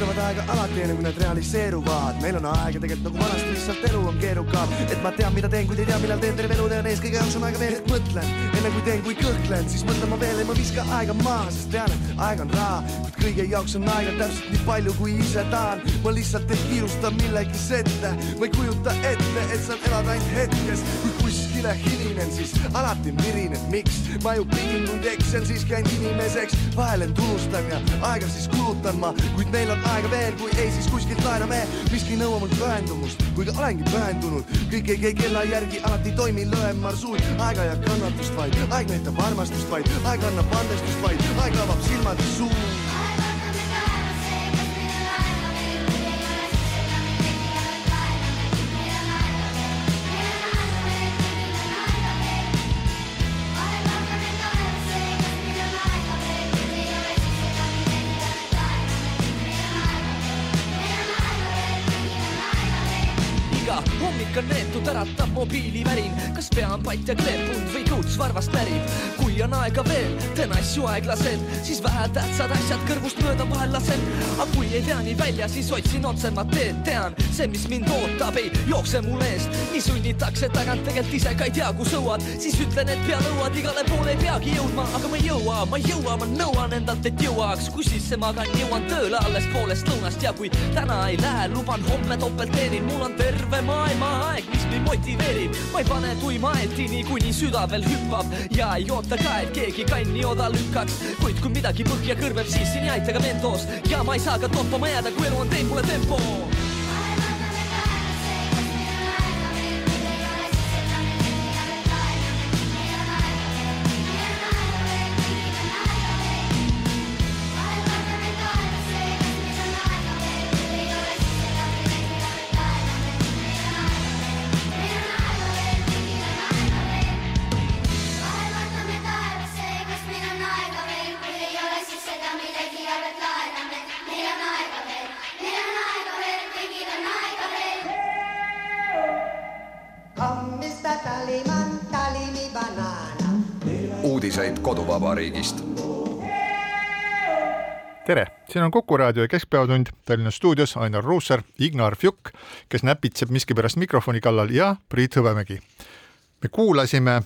võtavad aega alati, enne kui nad realiseeruvad. meil on aega tegelikult nagu vanasti, lihtsalt elu on keerukam. et ma tean, mida teen, kuid ei tea, millal teen, terve elu tean ees, kõige jaoks on aega veel, et mõtlen. enne kui teen, kui kõhklen, siis mõtlen ma veel, ei ma viska aega maha, sest tean, et aeg on raha. kuid kõige jaoks on aega täpselt nii palju, kui ise tahan. ma lihtsalt ei kiirusta millegis ette, ma ei kujuta ette, et saan elada ainult hetkes, kui kuskile hilinen, siis alati mirinen, miks ma ju pingun, eksen, siis käin inimeseks, vahel end unustan ja aega siis kulutan ma, kuid meil on aega veel, kui ei, siis kuskilt laename. miski ei nõua mult pühendumust, kuigi olengi pühendunud. kõik ei käi kella järgi, alati ei toimi lõhem marsuut. aega ja kannatust vaid, aeg näitab armastust vaid, aeg annab andestust vaid, aeg avab silmad ja suu. On neetud, äratab mobiilivärin. kas pea on pat ja kleepunud või kõuts varvast närib? kui on aega veel, teen asju aeglaselt, siis vähetähtsad asjad kõrvust mööda vahel lasen. aga kui ei tea nii välja, siis otsin otsemat teed, tean, see, mis mind ootab, ei jookse mul eest. nii sunnitakse tagant, tegelikult ise ka ei tea, kus õuad, siis ütlen, et pea lõuad, igale poole ei peagi jõudma, aga ma ei jõua, ma ei jõua, ma nõuan endalt, et jõuaks, kusisse magan, jõuan tööle alles poolest lõunast ja kui täna ei lähe, luban homme topelt teenin, mul on terve maailma aeg, mis mind motiveerib. ma ei pane tuima altini, kuni süda veel hüppab ja ei oota ka, et keegi kanni oda lükkaks. kuid kui midagi põhja kõrveb, siis siin ei aita ka mentos ja ma ei saa ka toppama jääda, kui elu on teinud mulle tempo. Uudiseid koduvabariigist. tere, siin on Kuku raadio ja Keskpäevatund Tallinna stuudios Ainar Ruussaar, Ignar Fjuk, kes näpitseb miskipärast mikrofoni kallal ja Priit Hõbemägi. me kuulasime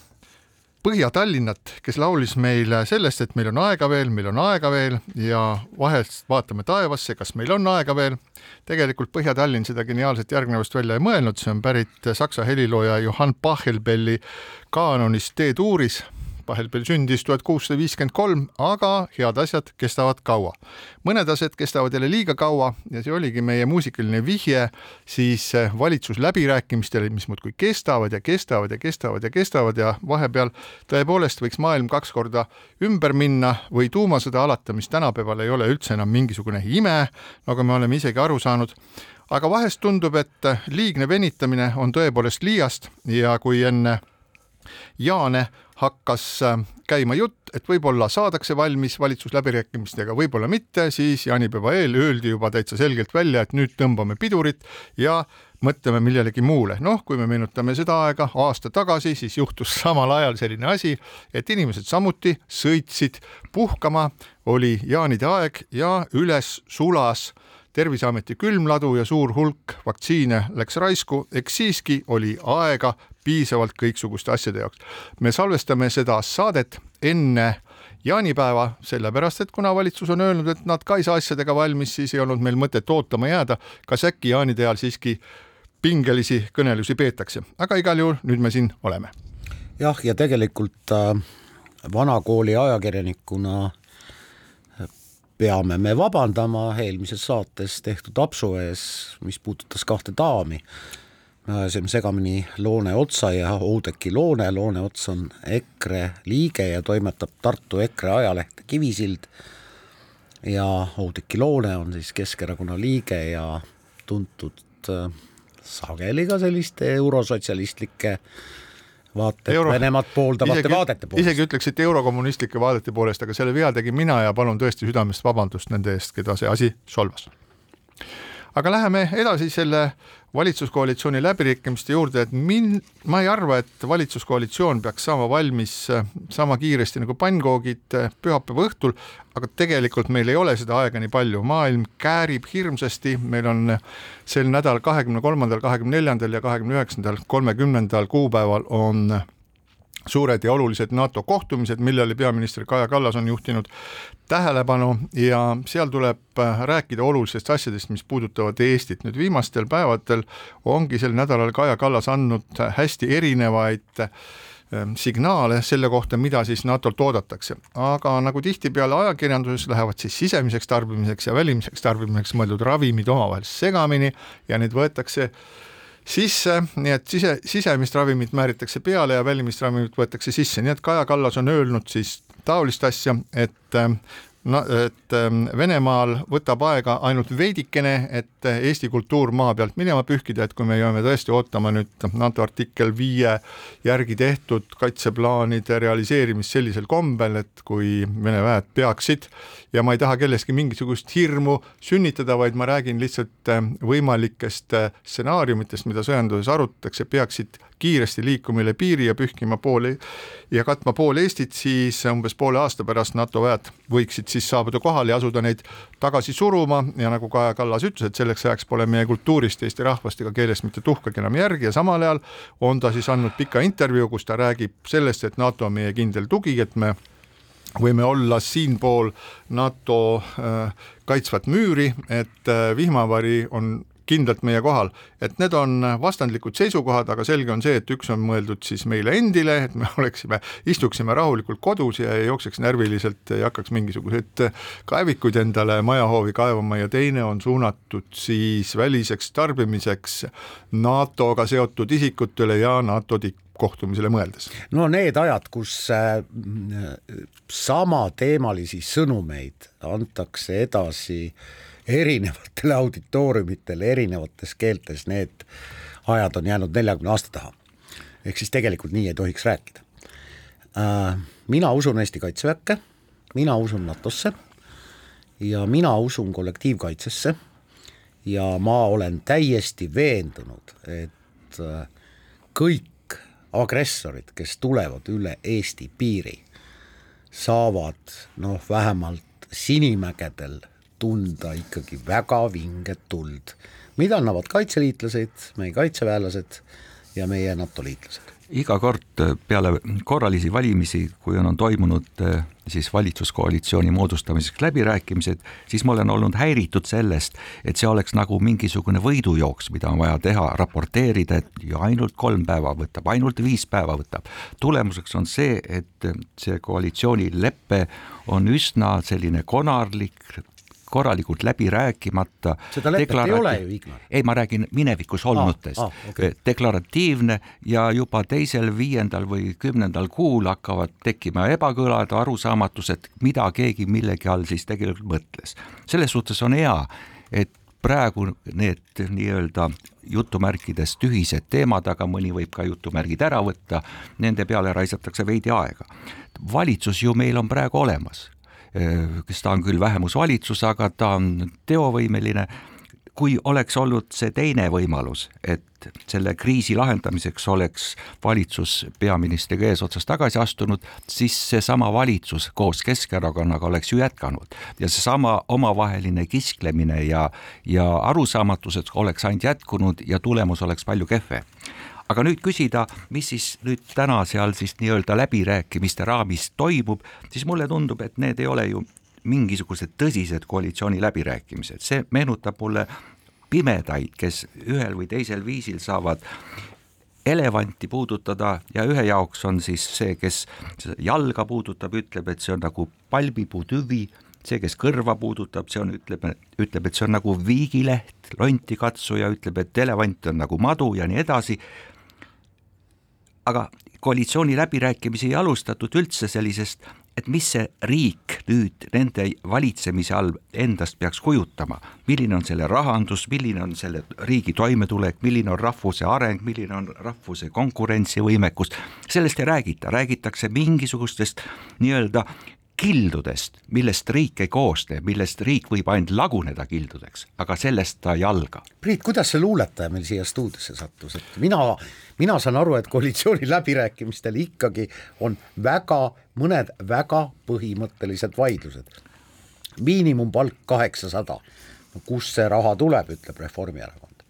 Põhja-Tallinnat, kes laulis meile sellest, et meil on aega veel, meil on aega veel ja vahest vaatame taevasse, kas meil on aega veel. tegelikult Põhja-Tallinn seda geniaalset järgnevust välja ei mõelnud, see on pärit saksa helilooja Johann Pachelbeli kaanonist D-tuuris Pahhelbel sündis tuhat kuussada viiskümmend kolm, aga head asjad kestavad kaua. mõned asjad kestavad jälle liiga kaua ja see oligi meie muusikaline vihje siis valitsusläbirääkimistele, mis muudkui kestavad ja kestavad ja kestavad ja kestavad ja vahepeal tõepoolest võiks maailm kaks korda ümber minna või tuumasõda alata, mis tänapäeval ei ole üldse enam mingisugune ime, nagu me oleme isegi aru saanud aga vahest tundub, et liigne venitamine on tõepoolest liiast ja kui enne Jaane hakkas äh, käima jutt, et võib-olla saadakse valmis valitsusläbirääkimistega, võib-olla mitte, siis jaanipäeva eel öeldi juba täitsa selgelt välja, et nüüd tõmbame pidurit ja mõtleme millelegi muule. noh, kui me meenutame seda aega aasta tagasi, siis juhtus samal ajal selline asi, et inimesed samuti sõitsid puhkama, oli jaanide aeg ja üles sulas Terviseameti külmladu ja suur hulk vaktsiine läks raisku, eks siiski oli aega piisavalt kõiksuguste asjade jaoks. me salvestame seda saadet enne jaanipäeva, sellepärast et kuna valitsus on öelnud, et nad ka ei saa asjadega valmis, siis ei olnud meil mõtet ootama jääda, kas äkki jaanide ajal siiski pingelisi kõnelusi peetakse, aga igal juhul nüüd me siin oleme. jah, ja tegelikult äh, vanakooli ajakirjanikuna peame me vabandama eelmises saates tehtud apsu ees, mis puudutas kahte daami. me ajasime segamini Loone Otsa ja Oudekki Loone, Loone Ots on EKRE liige ja toimetab Tartu EKRE ajalehte Kivisild ja Oudekki Loone on siis Keskerakonna liige ja tuntud äh, sageli ka selliste eurosotsialistlike vaated Euro... Venemaad pooldavate isegi, vaadete poolest. isegi ütleksite eurokommunistlike vaadete poolest, aga selle vea tegin mina ja palun tõesti südamest vabandust nende eest, keda see asi solvas aga läheme edasi selle valitsuskoalitsiooni läbirääkimiste juurde, et min-, ma ei arva, et valitsuskoalitsioon peaks saama valmis äh, sama kiiresti nagu pannkoogid äh, pühapäeva õhtul, aga tegelikult meil ei ole seda aega nii palju, maailm käärib hirmsasti, meil on sel nädalal, kahekümne kolmandal, kahekümne neljandal ja kahekümne üheksandal, kolmekümnendal kuupäeval on suured ja olulised NATO kohtumised, millele peaminister Kaja Kallas on juhtinud tähelepanu ja seal tuleb äh, rääkida olulistest asjadest, mis puudutavad Eestit. nüüd viimastel päevadel ongi sel nädalal Kaja Kallas andnud hästi erinevaid äh, signaale selle kohta, mida siis NATO-lt oodatakse. aga nagu tihtipeale ajakirjanduses lähevad siis sisemiseks tarbimiseks ja välimiseks tarbimiseks mõeldud ravimid omavahel segamini ja need võetakse sisse, nii et sise, sisemist ravimit määritakse peale ja välimist ravimit võetakse sisse, nii et Kaja Kallas on öelnud siis taolist asja, et no et ähm, Venemaal võtab aega ainult veidikene, et Eesti kultuur maa pealt minema pühkida, et kui me jääme tõesti ootama nüüd NATO artikkel viie järgi tehtud kaitseplaanide realiseerimist sellisel kombel, et kui Vene väed peaksid ja ma ei taha kelleski mingisugust hirmu sünnitada, vaid ma räägin lihtsalt äh, võimalikest äh, stsenaariumitest, mida sõjanduses arutatakse, peaksid kiiresti liikuma üle piiri ja pühkima poole ja katma pool Eestit, siis umbes poole aasta pärast NATO väed võiksid siis saabuda kohale ja asuda neid tagasi suruma. Ja nagu Kaja Kallas ütles, et selleks ajaks pole meie kultuurist, eesti rahvast ega keelest mitte tuhkagi enam järgi ja samal ajal on ta siis andnud pika intervjuu, kus ta räägib sellest, et NATO on meie kindel tugi, et me võime olla siinpool NATO äh, kaitsvat müüri, et äh, vihmavari on kindlalt meie kohal, et need on vastandlikud seisukohad, aga selge on see, et üks on mõeldud siis meile endile, et me oleksime, istuksime rahulikult kodus ja ei jookseks närviliselt, ei hakkaks mingisuguseid kaevikuid endale majahoovi kaevama ja teine on suunatud siis väliseks tarbimiseks NATO-ga seotud isikutele ja NATO tikk kohtumisele mõeldes? no need ajad, kus äh, samateemalisi sõnumeid antakse edasi erinevatele auditooriumitele erinevates keeltes, need ajad on jäänud neljakümne aasta taha. ehk siis tegelikult nii ei tohiks rääkida. Äh, mina usun Eesti Kaitseväkke, mina usun NATO-sse ja mina usun kollektiivkaitsesse ja ma olen täiesti veendunud, et äh, kõik agressorid, kes tulevad üle Eesti piiri, saavad noh, vähemalt Sinimägedel tunda ikkagi väga vinget tuld, mida annavad kaitseliitlased, meie kaitseväelased ja meie NATO liitlased iga kord peale korralisi valimisi, kui on, on toimunud eh, siis valitsuskoalitsiooni moodustamiseks läbirääkimised, siis ma olen olnud häiritud sellest, et see oleks nagu mingisugune võidujooks, mida on vaja teha, raporteerida, et ju ainult kolm päeva võtab, ainult viis päeva võtab. tulemuseks on see, et see koalitsioonilepe on üsna selline konarlik, korralikult läbi rääkimata. seda lepet ei ole ju, Ignar. ei, ma räägin minevikus olnutest ah,. Ah, okay. deklaratiivne ja juba teisel, viiendal või kümnendal kuul hakkavad tekkima ebakõlad, arusaamatused, mida keegi millegi all siis tegelikult mõtles. selles suhtes on hea, et praegu need nii-öelda jutumärkides tühised teemad, aga mõni võib ka jutumärgid ära võtta, nende peale raisatakse veidi aega. valitsus ju meil on praegu olemas kes ta on küll vähemusvalitsus, aga ta on teovõimeline. kui oleks olnud see teine võimalus, et selle kriisi lahendamiseks oleks valitsus peaministriga eesotsas tagasi astunud, siis seesama valitsus koos Keskerakonnaga oleks ju jätkanud ja seesama omavaheline kisklemine ja, ja arusaamatused oleks ainult jätkunud ja tulemus oleks palju kehvem aga nüüd küsida, mis siis nüüd täna seal siis nii-öelda läbirääkimiste raamis toimub, siis mulle tundub, et need ei ole ju mingisugused tõsised koalitsiooni läbirääkimised, see meenutab mulle pimedaid, kes ühel või teisel viisil saavad elevanti puudutada ja ühe jaoks on siis see, kes jalga puudutab, ütleb, et see on nagu palmipuu tüvi see, kes kõrva puudutab, see on, ütleb, ütleb, et see on nagu viigileht, lontikatsuja ütleb, et elevant on nagu madu ja nii edasi. Aga koalitsiooni läbirääkimisi ei alustatud üldse sellisest et mis see riik nüüd nende valitsemise all endast peaks kujutama, milline on selle rahandus, milline on selle riigi toimetulek, milline on rahvuse areng, milline on rahvuse konkurentsivõimekus, sellest ei räägita, räägitakse mingisugustest nii-öelda kildudest, millest riik ei koosne, millest riik võib ainult laguneda kildudeks, aga sellest ta ei alga. Priit, kuidas see luuletaja meil siia stuudiosse sattus, et mina, mina saan aru, et koalitsiooni läbirääkimistel ikkagi on väga, mõned väga põhimõttelised vaidlused. miinimumpalk kaheksasada, kust see raha tuleb, ütleb Reformierakond.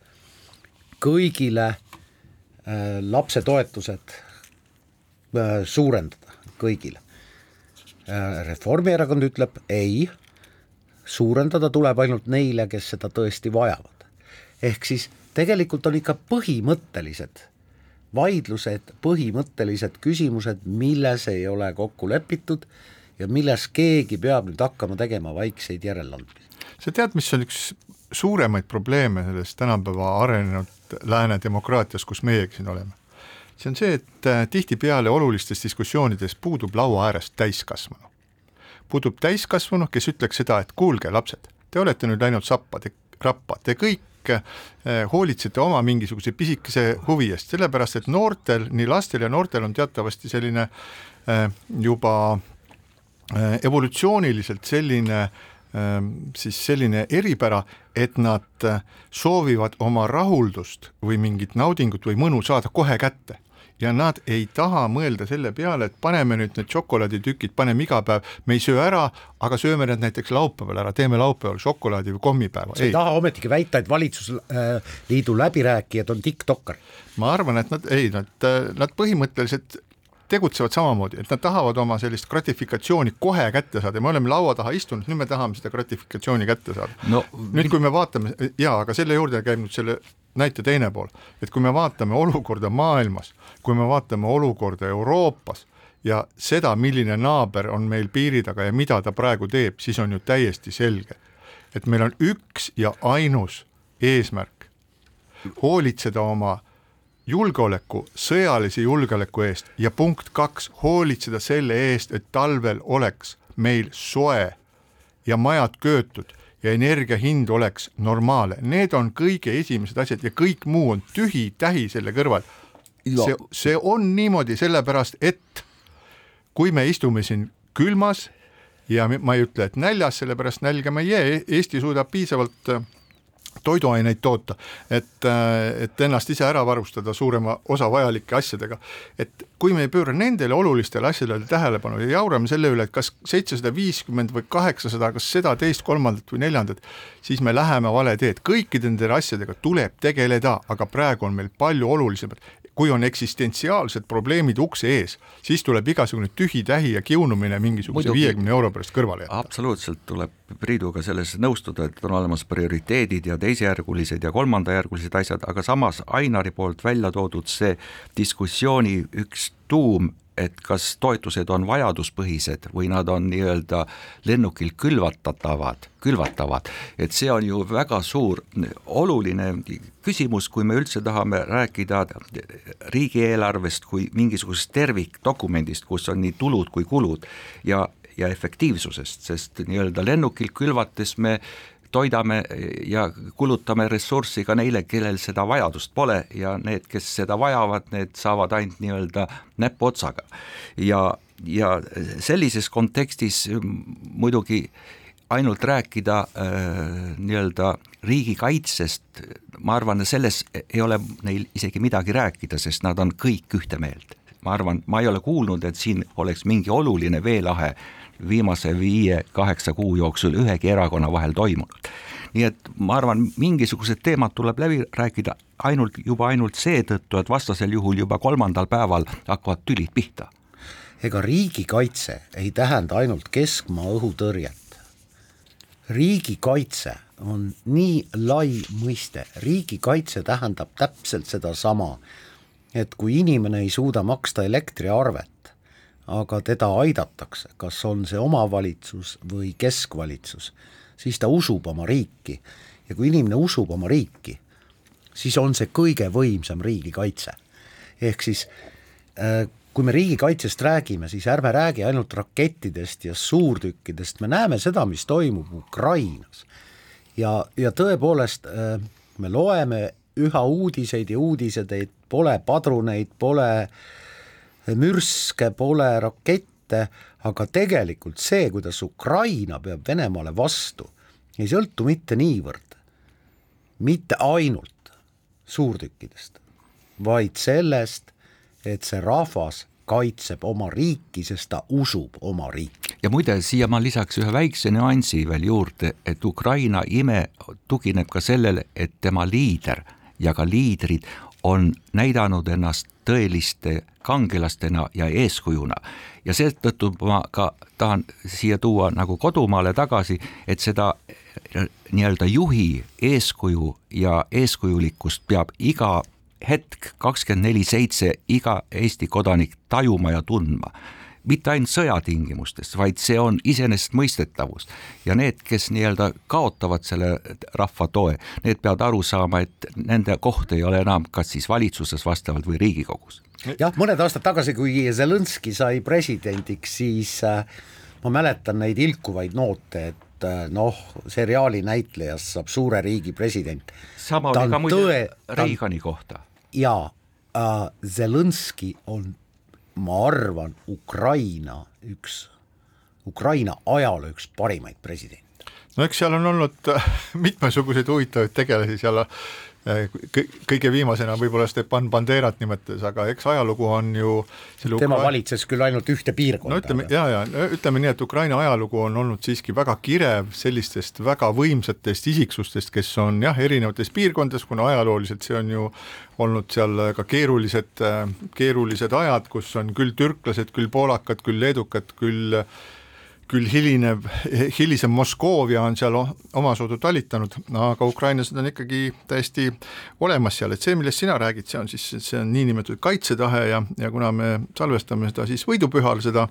kõigile äh, lapsetoetused äh, suurendada, kõigile Reformierakond ütleb ei, suurendada tuleb ainult neile, kes seda tõesti vajavad. ehk siis tegelikult on ikka põhimõttelised vaidlused, põhimõttelised küsimused, milles ei ole kokku lepitud ja milles keegi peab nüüd hakkama tegema vaikseid järeleandmisi. sa tead, mis on üks suuremaid probleeme selles tänapäeva arenenud lääne demokraatias, kus meiegi siin oleme? See on see, et äh, tihtipeale olulistes diskussioonides puudub laua ääres täiskasvanu. puudub täiskasvanu, kes ütleks seda, et kuulge, lapsed, te olete nüüd läinud sappa, te rappa, te kõik äh, hoolitsete oma mingisuguse pisikese huvi eest, sellepärast et noortel, nii lastel ja noortel on teatavasti selline äh, juba evolutsiooniliselt selline siis selline eripära, et nad soovivad oma rahuldust või mingit naudingut või mõnu saada kohe kätte ja nad ei taha mõelda selle peale, et paneme nüüd need šokolaaditükid, paneme iga päev, me ei söö ära, aga sööme need näiteks laupäeval ära, teeme laupäeval šokolaadi või kommipäeva. sa ei taha ometigi väita, et valitsusliidu läbirääkijad on tiktokkerid? ma arvan, et nad, ei, nad, nad põhimõtteliselt tegutsevad samamoodi, et nad tahavad oma sellist gratifikatsiooni kohe kätte saada ja me oleme laua taha istunud, nüüd me tahame seda gratifikatsiooni kätte saada no,. nüüd, kui me vaatame, jaa, aga selle juurde käib nüüd selle näite teine pool, et kui me vaatame olukorda maailmas, kui me vaatame olukorda Euroopas ja seda, milline naaber on meil piiri taga ja mida ta praegu teeb, siis on ju täiesti selge, et meil on üks ja ainus eesmärk hoolitseda oma julgeoleku, sõjalise julgeoleku eest ja punkt kaks, hoolitseda selle eest, et talvel oleks meil soe ja majad köötud ja energia hind oleks normaalne, need on kõige esimesed asjad ja kõik muu on tühi-tähi selle kõrval. see, see on niimoodi sellepärast, et kui me istume siin külmas ja ma ei ütle, et näljas, sellepärast nälga me ei jää, Eesti suudab piisavalt äh, toiduaineid toota, et, äh, et ennast ise ära varustada suurema osa vajalike asjadega. et kui me ei pööra nendele olulistele asjadele tähelepanu ja jaurame selle üle, et kas seitsesada viiskümmend või kaheksasada, kas seda, teist, kolmandat või neljandat, siis me läheme vale teed, kõikide nende asjadega tuleb tegeleda, aga praegu on meil palju olulisemad kui on eksistentsiaalsed probleemid ukse ees, siis tuleb igasugune tühi-tähi ja kiunumine mingisuguse viiekümne euro pärast kõrvale jätta. absoluutselt tuleb Priiduga selles nõustuda, et on olemas prioriteedid ja teisejärgulised ja kolmandajärgulised asjad, aga samas Ainari poolt välja toodud see diskussiooni üks tuum et kas toetused on vajaduspõhised või nad on nii-öelda lennukil külvatatavad, külvatavad, et see on ju väga suur oluline küsimus, kui me üldse tahame rääkida riigieelarvest kui mingisugusest tervikdokumendist, kus on nii tulud kui kulud ja ja efektiivsusest, sest nii-öelda lennukil külvates me toidame ja kulutame ressurssi ka neile, kellel seda vajadust pole ja need, kes seda vajavad, need saavad ainult nii-öelda näpuotsaga. ja, ja sellises kontekstis muidugi ainult rääkida äh, nii-öelda riigikaitsest, ma arvan, selles ei ole neil isegi midagi rääkida, sest nad on kõik ühte meelt. ma arvan, ma ei ole kuulnud, et siin oleks mingi oluline veelahe viimase viie-kaheksa kuu jooksul ühegi erakonna vahel toimunud. nii et ma arvan, mingisugused teemad tuleb läbi rääkida ainult juba ainult seetõttu, et vastasel juhul juba kolmandal päeval hakkavad tülid pihta. ega riigikaitse ei tähenda ainult keskmaa õhutõrjet. riigikaitse on nii lai mõiste, riigikaitse tähendab täpselt sedasama, et kui inimene ei suuda maksta elektriarvet, aga teda aidatakse, kas on see omavalitsus või keskvalitsus, siis ta usub oma riiki ja kui inimene usub oma riiki, siis on see kõige võimsam riigikaitse. ehk siis äh, kui me riigikaitsest räägime, siis ärme räägi ainult rakettidest ja suurtükkidest, me näeme seda, mis toimub Ukrainas. ja, ja tõepoolest äh, me loeme üha uudiseid ja uudiseid, et pole padruneid, pole mürske, pole rakette, aga tegelikult see, kuidas Ukraina peab Venemaale vastu, ei sõltu mitte niivõrd, mitte ainult suurtükkidest, vaid sellest, et see rahvas kaitseb oma riiki, sest ta usub oma riiki. ja muide, siia ma lisaks ühe väikse nüansi veel juurde, et Ukraina ime tugineb ka sellele, et tema liider ja ka liidrid on näidanud ennast tõeliste kangelastena ja eeskujuna. ja seetõttu ma ka tahan siia tuua nagu kodumaale tagasi, et seda nii-öelda juhi eeskuju ja eeskujulikkust peab iga hetk kakskümmend neli seitse iga Eesti kodanik tajuma ja tundma mitte ainult sõjatingimustes, vaid see on iseenesestmõistetavus. ja need, kes nii-öelda kaotavad selle rahva toe, need peavad aru saama, et nende koht ei ole enam kas siis valitsuses vastavalt või Riigikogus. jah, mõned aastad tagasi, kui Zelenskõi sai presidendiks, siis äh, ma mäletan neid ilkuvaid noote, et äh, noh, seriaali näitlejast saab suure riigi president. sama oli ka muide Reigani kohta. jaa äh,, Zelenskõi on ma arvan, Ukraina üks, Ukraina ajaloo üks parimaid presidente. no eks seal on olnud äh, mitmesuguseid huvitavaid tegelasi seal kõige viimasena võib-olla Stepan Banderat nimetas, aga eks ajalugu on ju tema Ukra... valitses küll ainult ühte piirkonda. no ütleme ja, ja ütleme nii, et Ukraina ajalugu on olnud siiski väga kirev sellistest väga võimsatest isiksustest, kes on jah, erinevates piirkondades, kuna ajalooliselt see on ju olnud seal ka keerulised, keerulised ajad, kus on küll türklased, küll poolakad, küll leedukad, küll küll hilinev, hilisem Moskoovia on seal omasoodu talitanud, aga ukrainlased on ikkagi täiesti olemas seal, et see, millest sina räägid, see on siis, see on niinimetatud kaitsetahe ja, ja kuna me salvestame seda siis võidupühal, seda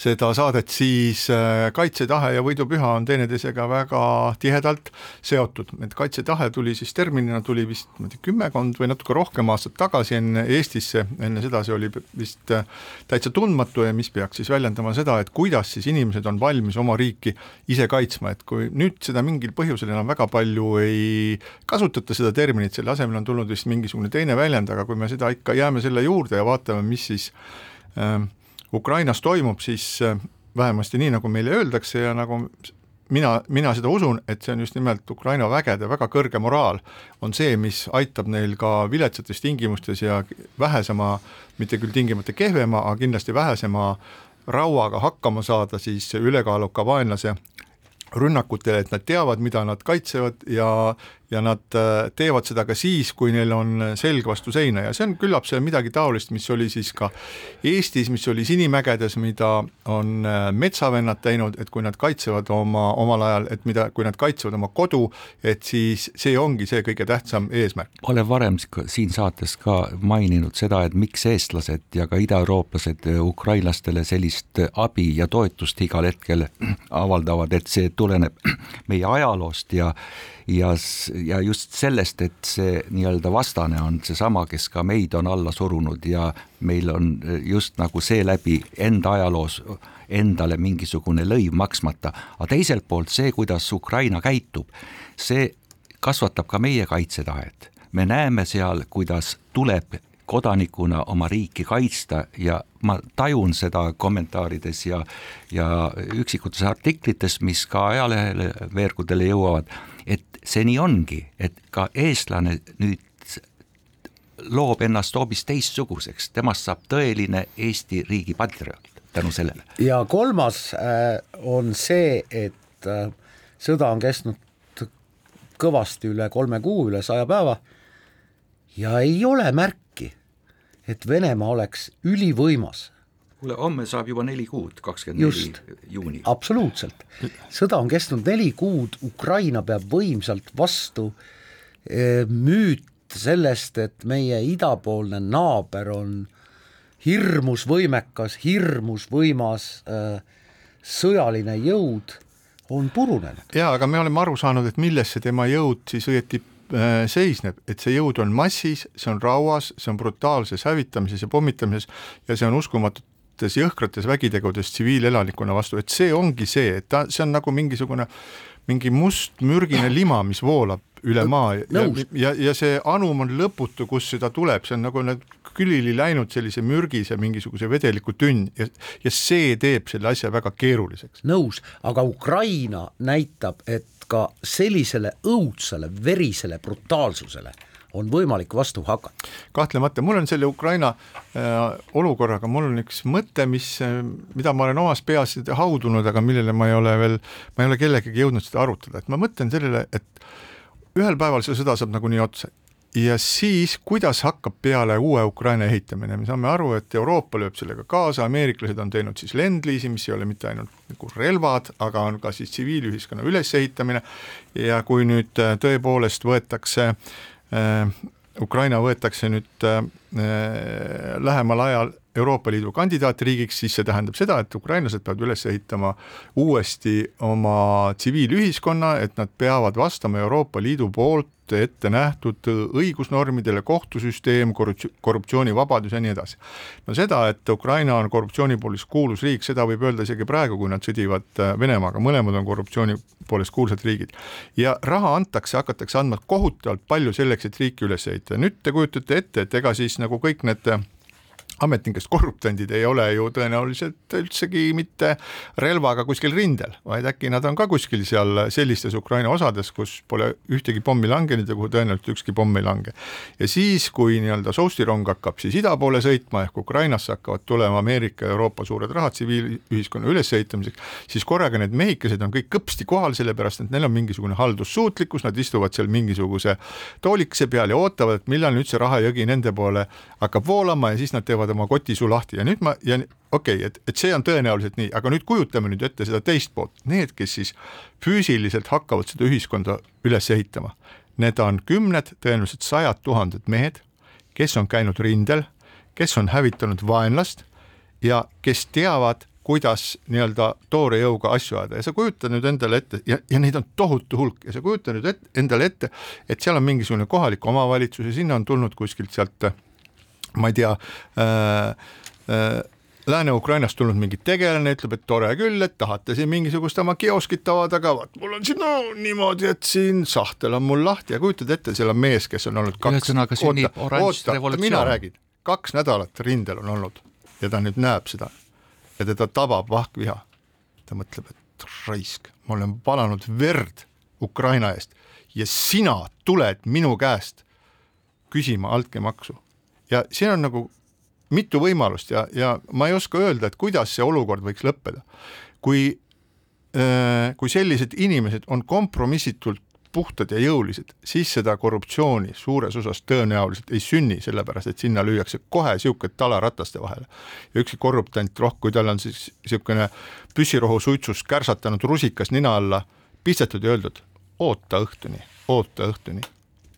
seda saadet, siis äh, kaitsetahe ja võidupüha on teineteisega väga tihedalt seotud, et kaitsetahe tuli siis terminina, tuli vist ma ei tea, kümmekond või natuke rohkem aastat tagasi enne Eestisse, enne seda see oli vist äh, täitsa tundmatu ja mis peaks siis väljendama seda, et kuidas siis inimesed on valmis oma riiki ise kaitsma, et kui nüüd seda mingil põhjusel enam väga palju ei kasutata, seda terminit, selle asemel on tulnud vist mingisugune teine väljend, aga kui me seda ikka jääme selle juurde ja vaatame, mis siis äh, Ukrainas toimub, siis äh, vähemasti nii, nagu meile öeldakse ja nagu mina, mina seda usun, et see on just nimelt Ukraina vägede väga kõrge moraal, on see, mis aitab neil ka viletsates tingimustes ja vähesema, mitte küll tingimata kehvema, aga kindlasti vähesema rauaga hakkama saada siis ülekaaluka vaenlase rünnakutele, et nad teavad, mida nad kaitsevad ja ja nad äh, teevad seda ka siis, kui neil on selg vastu seina ja see on küllap see midagi taolist, mis oli siis ka Eestis, mis oli Sinimägedes, mida on äh, metsavennad teinud, et kui nad kaitsevad oma, omal ajal, et mida, kui nad kaitsevad oma kodu, et siis see ongi see kõige tähtsam eesmärk. olen varem siin saates ka maininud seda, et miks eestlased ja ka idaeurooplased ukrainlastele sellist abi ja toetust igal hetkel avaldavad, et see tuleneb meie ajaloost ja ja, ja just sellest, et see nii-öelda vastane on seesama, kes ka meid on alla surunud ja meil on just nagu seeläbi enda ajaloos endale mingisugune lõiv maksmata, aga teiselt poolt see, kuidas Ukraina käitub, see kasvatab ka meie kaitsetahet. me näeme seal, kuidas tuleb kodanikuna oma riiki kaitsta ja ma tajun seda kommentaarides ja, ja üksikutes artiklites, mis ka ajalehele, veergudele jõuavad et see nii ongi, et ka eestlane nüüd loob ennast hoopis teistsuguseks, temast saab tõeline Eesti riigi patrioot tänu sellele. ja kolmas äh, on see, et äh, sõda on kestnud kõvasti üle kolme kuu, üle saja päeva ja ei ole märki, et Venemaa oleks ülivõimas kuule, homme saab juba neli kuud, kakskümmend neli juuni. absoluutselt, sõda on kestnud neli kuud, Ukraina peab võimsalt vastu, e, müüt sellest, et meie idapoolne naaber on hirmus võimekas, hirmus võimas äh, sõjaline jõud on purunenud. ja aga me oleme aru saanud, et milles see tema jõud siis õieti äh, seisneb, et see jõud on massis, see on rauas, see on brutaalses hävitamises ja pommitamises ja see on uskumatutes jõhkrates vägitegudes tsiviilelanikkonna vastu, et see ongi see, et ta, see on nagu mingisugune mingi must mürgine lima, mis voolab üle maa ja, ja, ja see anum on lõputu, kus seda tuleb, see on nagu need külili läinud sellise mürgise mingisuguse vedeliku tünn ja, ja see teeb selle asja väga keeruliseks. nõus, aga Ukraina näitab, et ka sellisele õudsele, verisele brutaalsusele on võimalik vastu hakata. kahtlemata, mul on selle Ukraina äh, olukorraga, mul on üks mõte, mis, äh, mida ma olen omas peas haudunud, aga millele ma ei ole veel, ma ei ole kellegagi jõudnud seda arutada, et ma mõtlen sellele, et ühel päeval see sõda saab nagunii otsa. Ja siis, kuidas hakkab peale uue Ukraina ehitamine, me saame aru, et Euroopa lööb sellega kaasa, ameeriklased on teinud siis Lend-Lease'i, mis ei ole mitte ainult nagu relvad, aga on ka siis tsiviilühiskonna ülesehitamine. Ja kui nüüd äh, tõepoolest võetakse äh, Ukraina võetakse nüüd äh, lähemal ajal Euroopa Liidu kandidaatriigiks, siis see tähendab seda, et ukrainlased peavad üles ehitama uuesti oma tsiviilühiskonna, et nad peavad vastama Euroopa Liidu poolt ette nähtud õigusnormidele, kohtusüsteem, korruptsioonivabadus ja nii edasi. no seda, et Ukraina on korruptsiooni poolest kuulus riik, seda võib öelda isegi praegu, kui nad sõdivad äh, Venemaaga, mõlemad on korruptsiooni poolest kuulsad riigid. ja raha antakse, hakatakse andma kohutavalt palju selleks, et riiki üles ehitada, nüüd te kujutate ette, et ega siis nagu kõik need ametnikest korruptandid ei ole ju tõenäoliselt üldsegi mitte relvaga kuskil rindel, vaid äkki nad on ka kuskil seal sellistes Ukraina osades, kus pole ühtegi pommi langenud ja kuhu tõenäoliselt ükski pomm ei lange. ja siis, kui nii-öelda soustirong hakkab siis ida poole sõitma ehk Ukrainasse hakkavad tulema Ameerika ja Euroopa suured rahad tsiviilühiskonna ülesehitamiseks, siis korraga need mehikesed on kõik kõpsti kohal, sellepärast et neil on mingisugune haldussuutlikkus, nad istuvad seal mingisuguse toolikese peal ja ootavad, et millal nüüd see rahajõgi nende poole hakkab voolama ja siis nad teevad oma kotisuu lahti ja nüüd ma ja okei okay,, et, et see on tõenäoliselt nii, aga nüüd kujutame nüüd ette seda teist poolt, need, kes siis füüsiliselt hakkavad seda ühiskonda üles ehitama. Need on kümned, tõenäoliselt sajad tuhanded mehed, kes on käinud rindel, kes on hävitanud vaenlast ja kes teavad, kuidas nii-öelda toore jõuga asju ajada ja sa kujuta nüüd endale ette ja, ja neid on tohutu hulk ja sa kujuta nüüd et, endale ette, et seal on mingisugune kohalik omavalitsus ja sinna on tulnud kuskilt sealt ma ei tea äh,, äh, Lääne-Ukrainast tulnud mingi tegelane, ütleb, et tore küll, et tahate siin mingisugust oma kioskit avada, aga vot mul on siin no niimoodi, et siin sahtel on mul lahti. Ja kujutad ette, seal on mees, kes on olnud kaks, oota, oota, mina räägin, kaks nädalat rindel on olnud ja ta nüüd näeb seda. Ja teda tabab vahkviha. ta mõtleb, et raisk, ma olen valanud verd Ukraina eest. Ja sina tuled minu käest küsima altkäemaksu ja siin on nagu mitu võimalust ja, ja ma ei oska öelda, et kuidas see olukord võiks lõppeda. kui, äh, kui sellised inimesed on kompromissitult puhtad ja jõulised, siis seda korruptsiooni suures osas tõenäoliselt ei sünni, sellepärast et sinna lüüakse kohe niisugune tala rataste vahele. ja ükski korruptant, roh-, kui tal on siis niisugune püssirohu suitsust kärsatanud rusikas nina alla pistetud ja öeldud, oota õhtuni, oota õhtuni.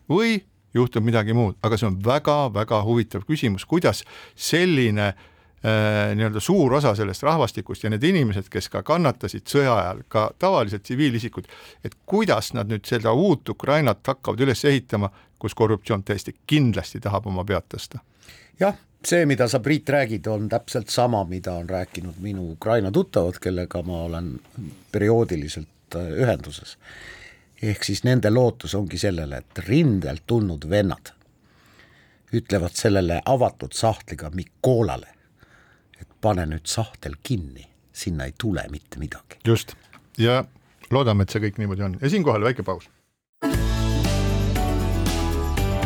või juhtub midagi muud, aga see on väga-väga huvitav küsimus, kuidas selline äh, nii-öelda suur osa sellest rahvastikust ja need inimesed, kes ka kannatasid sõja ajal, ka tavalised tsiviilisikud, et kuidas nad nüüd seda uut Ukrainat hakkavad üles ehitama, kus korruptsioon täiesti kindlasti tahab oma pead tõsta. jah, see, mida sa, Priit, räägid, on täpselt sama, mida on rääkinud minu Ukraina tuttavad, kellega ma olen perioodiliselt äh, ühenduses ehk siis nende lootus ongi sellele, et rindelt tulnud vennad ütlevad sellele avatud sahtliga Mikolale, et pane nüüd sahtel kinni, sinna ei tule mitte midagi. just, ja loodame, et see kõik niimoodi on ja siinkohal väike paus.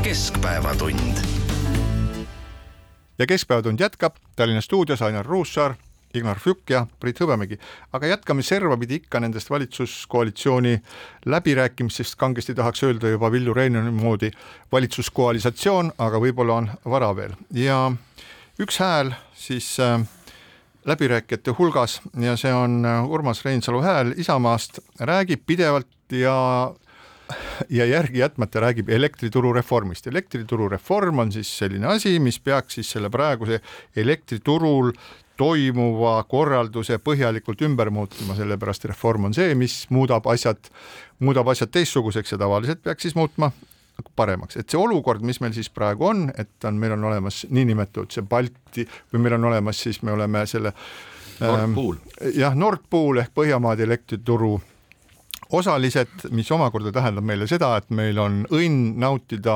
keskpäevatund. ja Keskpäevatund jätkab Tallinna stuudios Ainar Ruussaar Ignar Fjuk ja Priit Hõbemägi. aga jätkame servapidi ikka nendest valitsuskoalitsiooni läbirääkimistest, kangesti tahaks öelda juba Villu Reinoni moodi valitsuskoalisatsioon, aga võib-olla on vara veel ja üks hääl siis äh, läbirääkijate hulgas ja see on äh, Urmas Reinsalu hääl Isamaast, räägib pidevalt ja ja järgi jätmata räägib elektrituru reformist. elektrituru reform on siis selline asi, mis peaks siis selle praeguse elektriturul toimuva korralduse põhjalikult ümber muutma, sellepärast reform on see, mis muudab asjad, muudab asjad teistsuguseks ja tavaliselt peaks siis muutma paremaks, et see olukord, mis meil siis praegu on, et on, meil on olemas niinimetatud see Balti või meil on olemas siis, me oleme selle Nord Pool ähm,. jah, Nord Pool ehk Põhjamaade elektrituru osalised, mis omakorda tähendab meile seda, et meil on õnn nautida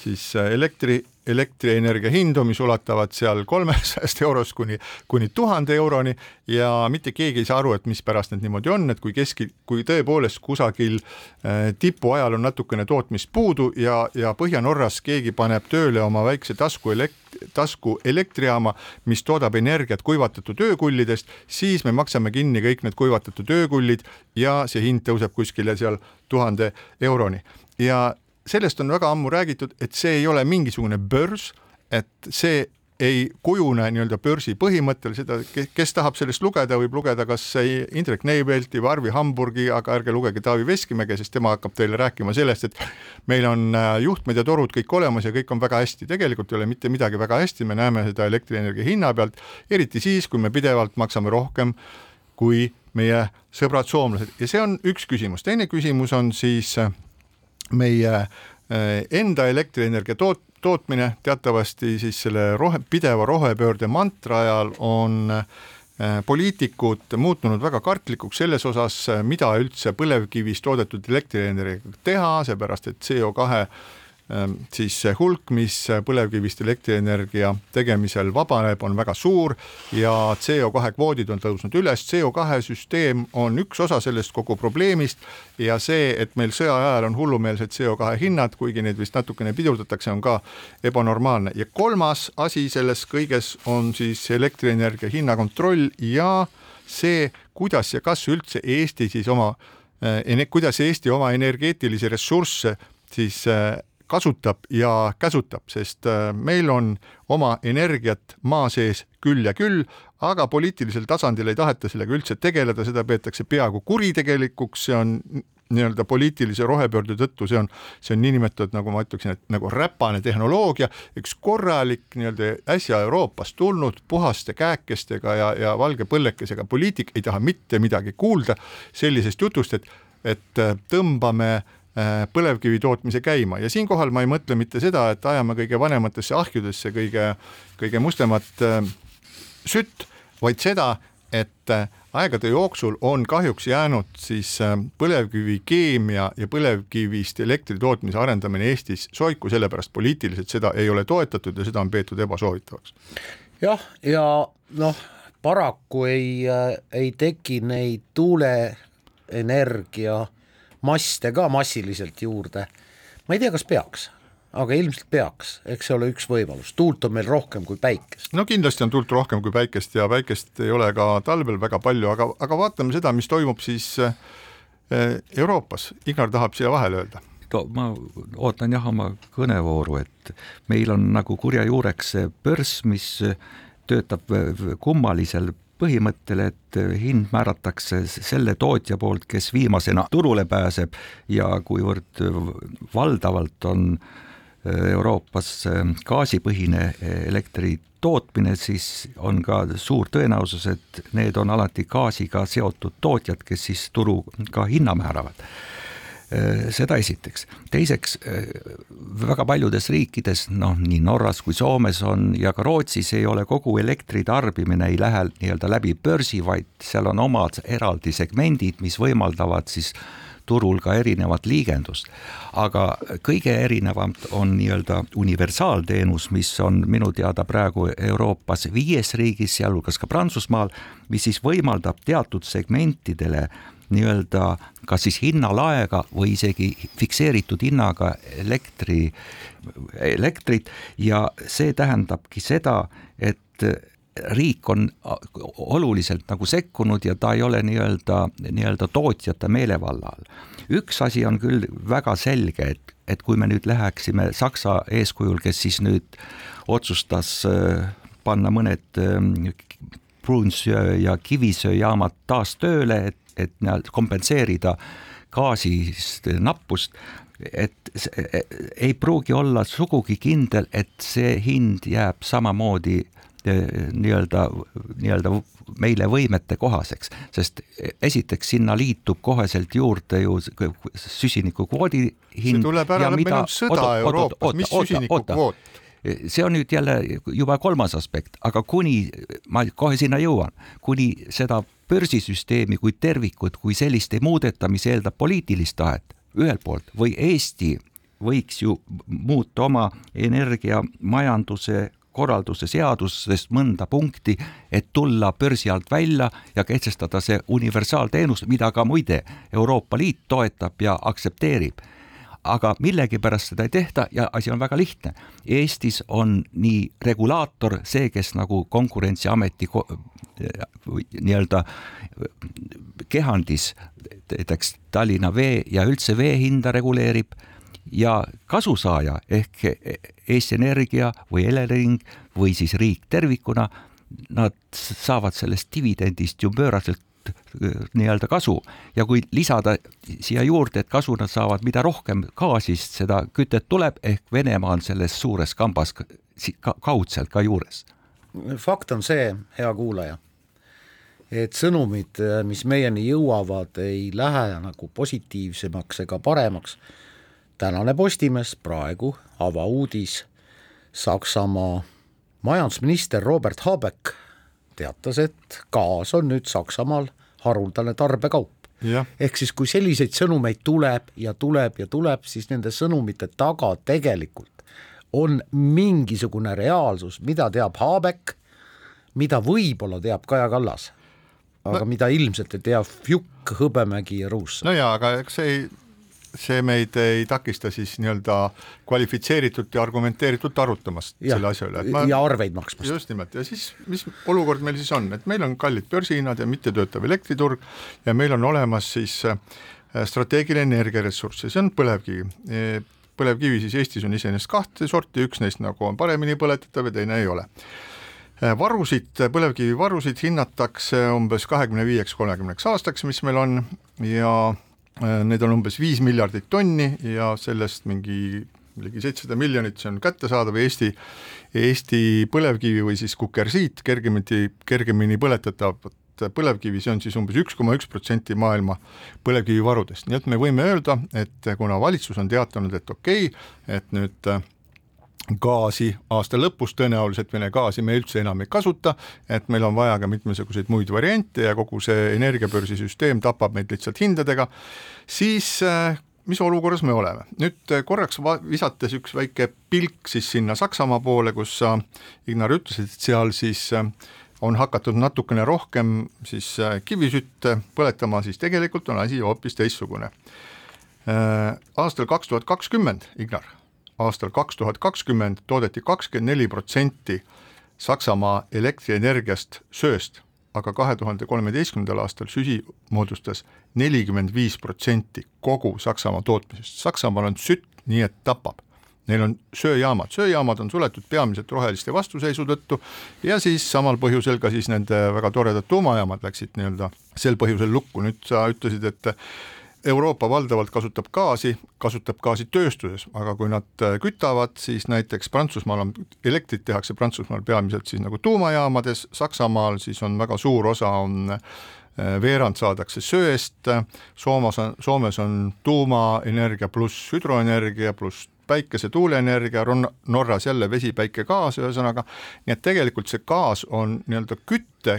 siis elektri elektrienergia hindu, mis ulatavad seal kolmesajast eurost kuni, kuni tuhande euroni ja mitte keegi ei saa aru, et mispärast need niimoodi on, et kui keski, kui tõepoolest kusagil äh, tipu ajal on natukene tootmist puudu ja, ja Põhja-Norras keegi paneb tööle oma väikse tasku elekt-, tasku elektrijaama, mis toodab energiat kuivatatud öökullidest, siis me maksame kinni kõik need kuivatatud öökullid ja see hind tõuseb kuskile seal tuhande euroni. Ja sellest on väga ammu räägitud, et see ei ole mingisugune börs, et see ei kujune nii-öelda börsi põhimõttel, seda, kes tahab sellest lugeda, võib lugeda kas Indrek Neivelti või Arvi Hamburgi, aga ärge lugege Taavi Veskimäge, sest tema hakkab teile rääkima sellest, et meil on äh, juhtmed ja torud kõik olemas ja kõik on väga hästi, tegelikult ei ole mitte midagi väga hästi, me näeme seda elektrienergia hinna pealt, eriti siis, kui me pidevalt maksame rohkem kui meie sõbrad soomlased. Ja see on üks küsimus, teine küsimus on siis äh, meie äh, enda elektrienergia toot-, tootmine. Teatavasti siis selle rohe, pideva rohepöörde mantra ajal on äh, poliitikud muutunud väga kartlikuks selles osas, mida üldse põlevkivist toodetud elektrienergiaga teha, seepärast et CO kahe Ehm, siis see hulk, mis põlevkivist elektrienergia tegemisel vabaneb, on väga suur ja CO2 kvoodid on tõusnud üles, CO2 süsteem on üks osa sellest kogu probleemist ja see, et meil sõja ajal on hullumeelsed CO2 hinnad, kuigi neid vist natukene pidurdatakse, on ka ebanormaalne. Ja kolmas asi selles kõiges on siis elektrienergia hinna kontroll ja see, kuidas ja kas üldse Eesti siis oma, eh, kuidas Eesti oma energeetilisi ressursse siis äh, kasutab ja käsutab, sest äh, meil on oma energiat maa sees küll ja küll, aga poliitilisel tasandil ei taheta sellega üldse tegeleda, seda peetakse peaaegu kuritegelikuks, see on nii-öelda poliitilise rohepöörde tõttu, see on, see on niinimetatud, nagu ma ütleksin, et nagu räpane tehnoloogia, üks korralik nii-öelda äsja Euroopast tulnud puhaste käekestega ja, ja valge põllekesega poliitik ei taha mitte midagi kuulda sellisest jutust, et, et äh, tõmbame äh, põlevkivi tootmise käima ja siinkohal ma ei mõtle mitte seda, et ajame kõige vanematesse ahjudesse kõige, kõige mustemat äh, sütt, vaid seda, et äh, aegade jooksul on kahjuks jäänud siis põlevkivi keemia ja põlevkivist elektri tootmise arendamine Eestis soiku, sellepärast poliitiliselt seda ei ole toetatud ja seda on peetud ebasoovitavaks. jah, ja noh, paraku ei, ei teki neid tuuleenergia maste ka massiliselt juurde. ma ei tea, kas peaks, aga ilmselt peaks, eks see ole üks võimalus, tuult on meil rohkem kui päikest. no kindlasti on tuult rohkem kui päikest ja päikest ei ole ka talvel väga palju, aga, aga vaatame seda, mis toimub siis eh, Euroopas, Ignar tahab siia vahele öelda no ma ootan jah oma kõnevooru, et meil on nagu kurja juureks see börs, mis töötab kummalisel põhimõttel, et hind määratakse selle tootja poolt, kes viimasena turule pääseb ja kuivõrd valdavalt on Euroopas gaasipõhine elektri tootmine, siis on ka suur tõenäosus, et need on alati gaasiga seotud tootjad, kes siis turuga hinna määravad seda esiteks. teiseks, äh, väga paljudes riikides, noh, nii Norras kui Soomes on ja ka Rootsis ei ole kogu elektritarbimine ei lähe nii-öelda läbi börsi, vaid seal on omad eraldi segmendid, mis võimaldavad siis turul ka erinevat liigendust. aga kõige erinevam on nii-öelda universaalteenus, mis on minu teada praegu Euroopas viies riigis, sealhulgas ka Prantsusmaal, mis siis võimaldab teatud segmentidele nii-öelda kas siis hinnalaega või isegi fikseeritud hinnaga elektri, elektrit ja see tähendabki seda, et riik on oluliselt nagu sekkunud ja ta ei ole nii-öelda, nii-öelda tootjate meelevalla all. üks asi on küll väga selge, et, et kui me nüüd läheksime Saksa eeskujul, kes siis nüüd otsustas äh, panna mõned äh, pruunsöö ja kivisöejaamad taas tööle, et et kompenseerida gaasist nappust, et see, ei pruugi olla sugugi kindel, et see hind jääb samamoodi nii-öelda, nii-öelda meile võimete kohaseks, sest esiteks sinna liitub koheselt juurde ju süsinikukvoodi hind. see tuleb ära, meil on sõda Euroopas, mis süsinikukvoot? See on nüüd jälle juba kolmas aspekt, aga kuni, ma kohe sinna jõuan, kuni seda börsisüsteemi kui tervikut kui sellist ei muudeta, mis eeldab poliitilist tahet ühelt poolt või Eesti võiks ju muuta oma energiamajanduse korralduse seadusest mõnda punkti, et tulla börsi alt välja ja kehtestada see universaalteenus, mida ka muide Euroopa Liit toetab ja aktsepteerib aga millegipärast seda ei tehta ja asi on väga lihtne. Eestis on nii regulaator see, kes nagu Konkurentsiameti nii-öelda kehandis näiteks Tallinna Vee ja üldse vee hinda reguleerib ja kasusaaja ehk Eesti Energia või Elering või siis riik tervikuna, nad saavad sellest dividendist ju pööraselt nii-öelda kasu ja kui lisada siia juurde, et kasu nad saavad, mida rohkem gaasist seda kütet tuleb, ehk Venemaa on selles suures kambas ka, kaudselt ka juures. fakt on see, hea kuulaja, et sõnumid, mis meieni jõuavad, ei lähe nagu positiivsemaks ega paremaks. tänane Postimees praegu avauudis, Saksamaa majandusminister Robert Habeck teatas, et gaas on nüüd Saksamaal haruldane tarbekaup. ehk siis, kui selliseid sõnumeid tuleb ja tuleb ja tuleb, siis nende sõnumite taga tegelikult on mingisugune reaalsus, mida teab Haabek, mida võib-olla teab Kaja Kallas, aga no. mida ilmselt ei tea Fjuk, Hõbemägi ja Ruus. no jaa, aga eks see ei see meid ei takista siis nii-öelda kvalifitseeritult ja argumenteeritult arutamast ja, selle asja üle. Ma, ja arveid maksmast. just nimelt. Ja siis, mis olukord meil siis on, et meil on kallid börsihinnad ja mittetöötav elektriturg ja meil on olemas siis äh, strateegiline energiaressurss. Ja see on põlevkivi. E, põlevkivi siis Eestis on iseenesest kahte sorti, üks neist nagu on paremini põletatav ja teine ei ole. E, varusid, põlevkivivarusid hinnatakse umbes kahekümne viieks, kolmekümneks aastaks, mis meil on. Ja neid on umbes viis miljardit tonni ja sellest mingi ligi seitsesada miljonit, see on kättesaadav Eesti, Eesti põlevkivi või siis kukersiit, kergemini, kergemini põletatavat põlevkivi, see on siis umbes üks koma üks protsenti maailma põlevkivivarudest, nii et me võime öelda, et kuna valitsus on teatanud, et okei okay,, et nüüd äh, gaasi aasta lõpus, tõenäoliselt Vene gaasi me üldse enam ei kasuta, et meil on vaja ka mitmesuguseid muid variante ja kogu see energiabörsi süsteem tapab meid lihtsalt hindadega, siis äh, mis olukorras me oleme. nüüd äh, korraks visates üks väike pilk siis sinna Saksamaa poole, kus sa, Ignar, ütlesid, et seal siis äh, on hakatud natukene rohkem siis kivisütte põletama, siis tegelikult on asi hoopis teistsugune. Aastal kaks tuhat kakskümmend, Ignar aastal kaks tuhat kakskümmend toodeti kakskümmend neli protsenti Saksamaa elektrienergiast sööst, aga kahe tuhande kolmeteistkümnendal aastal süsi moodustas nelikümmend viis protsenti kogu Saksamaa tootmisest. Saksamaal on sütt nii, et tapab. Neil on söejaamad, söejaamad on suletud peamiselt roheliste vastuseisu tõttu ja siis samal põhjusel ka siis nende väga toredad tuumajaamad läksid nii-öelda sel põhjusel lukku, nüüd sa ütlesid, et Euroopa valdavalt kasutab gaasi, kasutab gaasi tööstuses, aga kui nad äh, kütavad, siis näiteks Prantsusmaal on, elektrit tehakse Prantsusmaal peamiselt siis nagu tuumajaamades, Saksamaal siis on väga suur osa on äh, veerand saadakse söest, Soomes on, Soomes on tuumaenergia pluss hüdroenergia pluss päikese, tuuleenergia, Norras jälle vesi, päike, gaas, ühesõnaga, nii et tegelikult see gaas on nii-öelda kütte